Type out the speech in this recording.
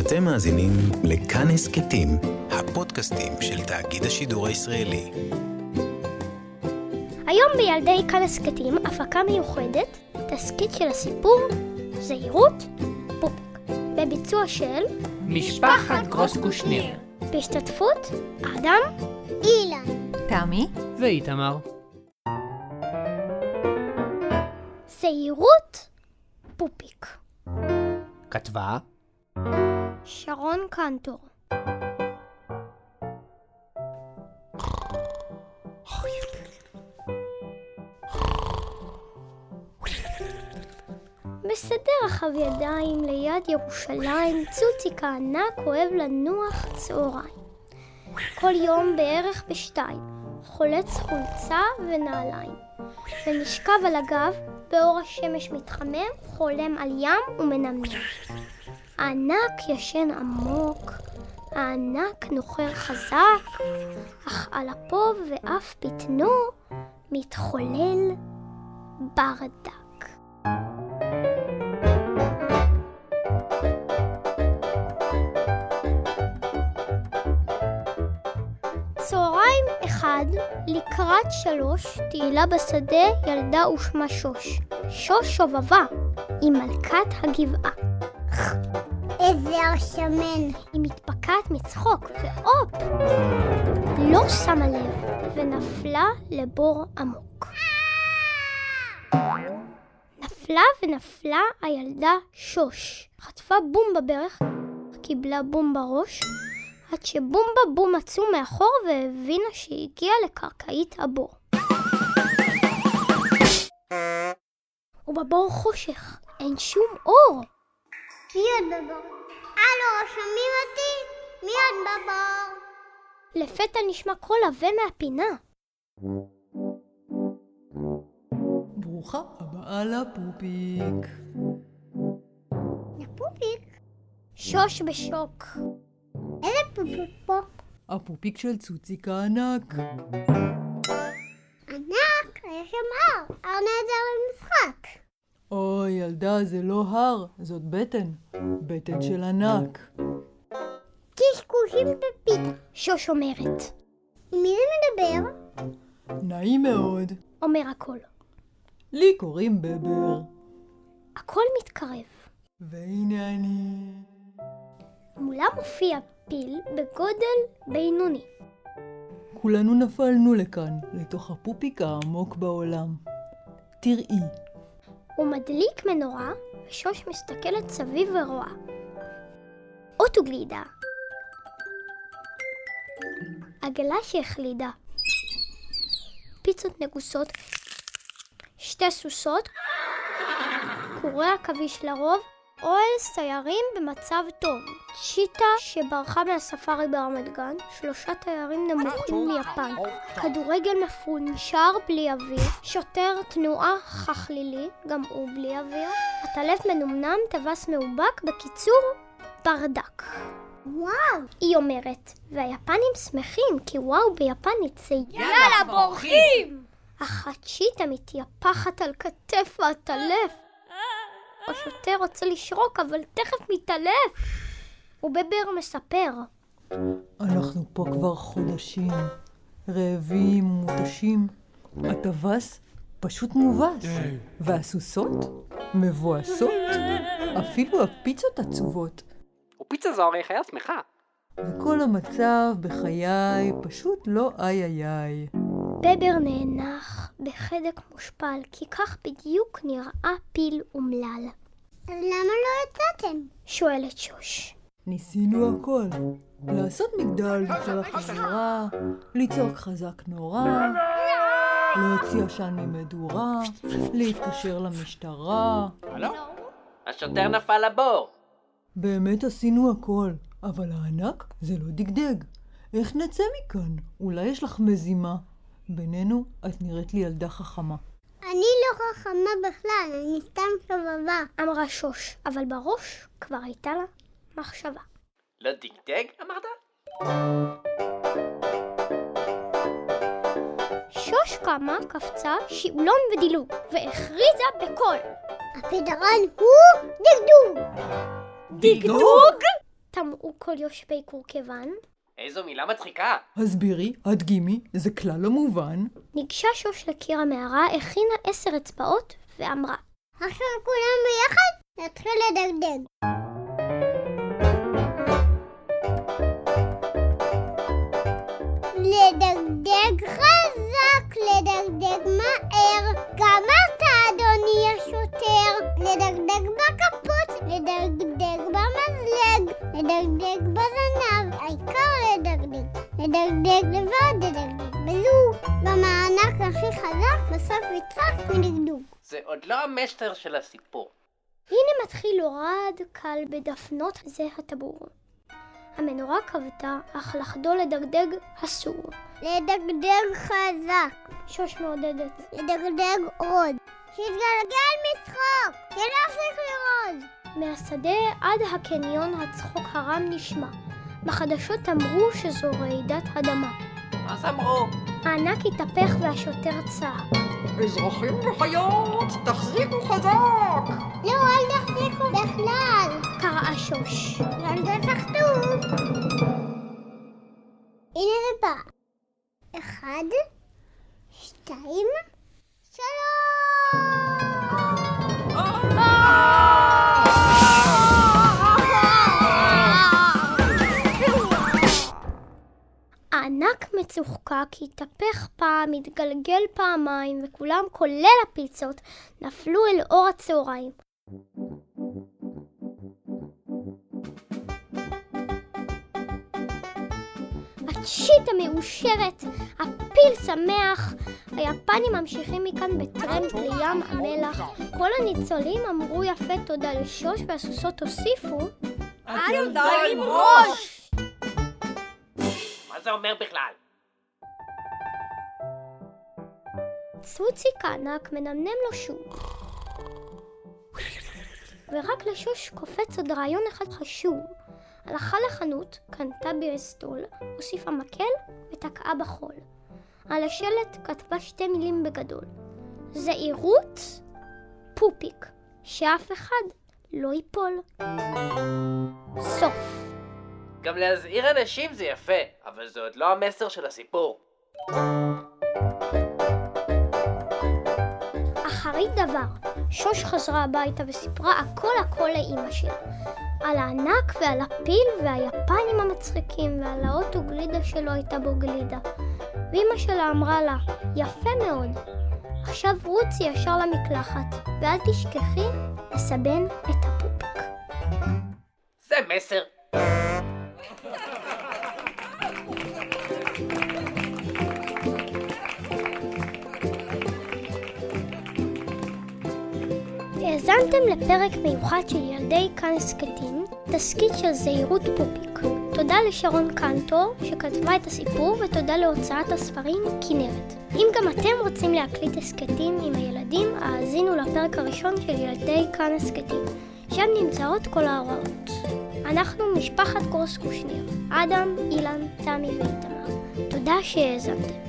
אתם מאזינים לכאן הסכתים, הפודקאסטים של תאגיד השידור הישראלי. היום בילדי כאן הסכתים, הפקה מיוחדת, תסכית של הסיפור, זהירות, פופיק. בביצוע של משפחת גרוס קושניר. בהשתתפות אדם, אילן, תמי, ואיתמר. זהירות, פופיק. כתבה שרון קנטור. בשדה רחב ידיים ליד ירושלים, צוציק הענק אוהב לנוח צהריים. כל יום בערך בשתיים, חולץ חולצה ונעליים. ונשכב על הגב, באור השמש מתחמם, חולם על ים ומנמנם. הענק ישן עמוק, הענק נוחר חזק, אך על אפו ואף בטנו מתחולל ברדק. צהריים אחד, לקראת שלוש, תהילה בשדה ילדה ושמה שוש. שוש שובבה, היא מלכת הגבעה. איזה השמן. היא מתפקעת מצחוק, והופ! לא שמה לב, ונפלה לבור עמוק. נפלה ונפלה הילדה שוש. חטפה בום בברך, קיבלה בום בראש, עד שבומבה בום עצום מאחור והבינה שהגיעה לקרקעית הבור. ובבור חושך, אין שום אור. מי עוד בבור? הלו, שומעים אותי? מי עוד בבור? לפתע נשמע קול עבה מהפינה. ברוכה הבאה לפופיק. פופיק. שוש בשוק. איזה פופיק פה? הפופיק של צוציק הענק. ענק, יש שם הר, הר נהדר למשחק. ילדה, זה לא הר, זאת בטן. בטן של ענק. קשקושים בפיק. שוש אומרת. עם מי זה מדבר? נעים מאוד. אומר הקול. לי קוראים בבר. הקול מתקרב. והנה אני. מולה מופיע פיל בגודל בינוני. כולנו נפלנו לכאן, לתוך הפופיק העמוק בעולם. תראי, הוא מדליק מנורה, ושוש מסתכלת סביב ורואה. אוטוגלידה. עגלה שהחלידה. פיצות נגוסות. שתי סוסות. קורי עכביש לרוב. אוהל סיירים במצב טוב. צ'יטה שברחה מהספארי ברמת גן. שלושה תיירים נמוכים מיפן. כדורגל מפונשר בלי אוויר. שוטר תנועה חכלילי, גם הוא בלי אוויר. עטלף מנומנם, טווס מאובק. בקיצור, ברדק. וואו! היא אומרת, והיפנים שמחים, כי וואו ביפנית זה יאללה, בורחים! אך הצ'יטה מתייפחת על כתף העטלף. השוטר רוצה לשרוק, אבל תכף מתעלף. ובבר מספר, אנחנו פה כבר חודשים, רעבים ומותשים. הטווס פשוט מובס, והסוסות מבואסות. אפילו הפיצות עצובות. ופיצה זו הרי חיה שמחה. וכל המצב בחיי פשוט לא איי איי איי. בבר נאנח בחדק מושפל, כי כך בדיוק נראה פיל אומלל. אז למה לא יצאתם? שואלת שוש. ניסינו הכל. לעשות מגדל של החזרה, לצעוק חזק נורא, להוציא עשן ממדורה, להתקשר למשטרה. הלו? השוטר נפל לבור. באמת עשינו הכל, אבל הענק זה לא דגדג. איך נצא מכאן? אולי יש לך מזימה. בינינו, את נראית לי ילדה חכמה. אני לא חכמה בכלל, אני סתם שובבה. אמרה שוש, אבל בראש כבר הייתה לה מחשבה. לא דגדג אמרת? שוש קמה, קפצה, שאולון ודילוג, והכריזה בקול. הפתרון הוא דגדוג! דגדוג? טמאו כל יושבי קורקוון? איזו מילה מצחיקה. הסבירי, הדגימי, זה כלל לא מובן. ניגשה שוש לקיר המערה, הכינה עשר אצבעות ואמרה עכשיו כולם ביחד נתחיל לדגדג. לדגדג חזק, לדגדג מהר. גמרת אדוני השוטר. לדגדג בכפות, לדגדג במזלג, לדגדג בזנב, העיקר לדגדג. לדגדג לבד, לדגדג בזוג. במענק הכי חזק, בסוף יצחק מדגדוג. זה עוד לא המסר של הסיפור. הנה מתחיל הורד קל בדפנות זה הטבור. המנורה כבתה, אך לחדול לדגדג אסור. לדגדג חזק, שוש מעודדת. לדגדג עוד. שיתגלגל משחוק, שנפסיק לרעוד. מהשדה עד הקניון הצחוק הרם נשמע. בחדשות אמרו שזו רעידת אדמה. מה אז אמרו? הענק התהפך והשוטר צעק. אזרחים וחיות, תחזיקו חזק! לא, אל תחזיקו בכלל. שוש. אל תפחדו. הנה בא. אחד, שתיים, שלוש! הענק מצוחקק, התהפך פעם, התגלגל פעמיים, וכולם, כולל הפיצות, נפלו אל אור הצהריים. הצ'יט המאושרת, הפיל שמח, היפנים ממשיכים מכאן בטרמפ לים המלח. כל הניצולים אמרו יפה תודה לשוש והסוסות הוסיפו את ילדה עם ראש! מה זה אומר בכלל? צוציק הענק מנמנם לו שוב. ורק לשוש קופץ עוד רעיון אחד חשוב. הלכה לחנות, קנתה ברסטול, הוסיפה מקל ותקעה בחול. על השלט כתבה שתי מילים בגדול: זהירות, פופיק, שאף אחד לא ייפול. סוף. גם להזהיר אנשים זה יפה, אבל זה עוד לא המסר של הסיפור. אחרית דבר, שוש חזרה הביתה וסיפרה הכל הכל לאימא שלה. על הענק ועל הפיל והיפנים המצחיקים ועל האוטו גלידה שלא הייתה בו גלידה. ואימא שלה אמרה לה, יפה מאוד, עכשיו רוצי ישר למקלחת, ואל תשכחי לסבן את הפופיק. זה מסר. האזנתם לפרק מיוחד של ילדי כאן הסכתים, תסכית של זהירות פופיק. תודה לשרון קנטור שכתבה את הסיפור ותודה להוצאת הספרים כנרת. אם גם אתם רוצים להקליט הסכתים עם הילדים, האזינו לפרק הראשון של ילדי כאן הסכתים. שם נמצאות כל ההוראות. אנחנו משפחת גרוס קושניר, אדם, אילן, תמי ואיתמר. תודה שהאזנתם.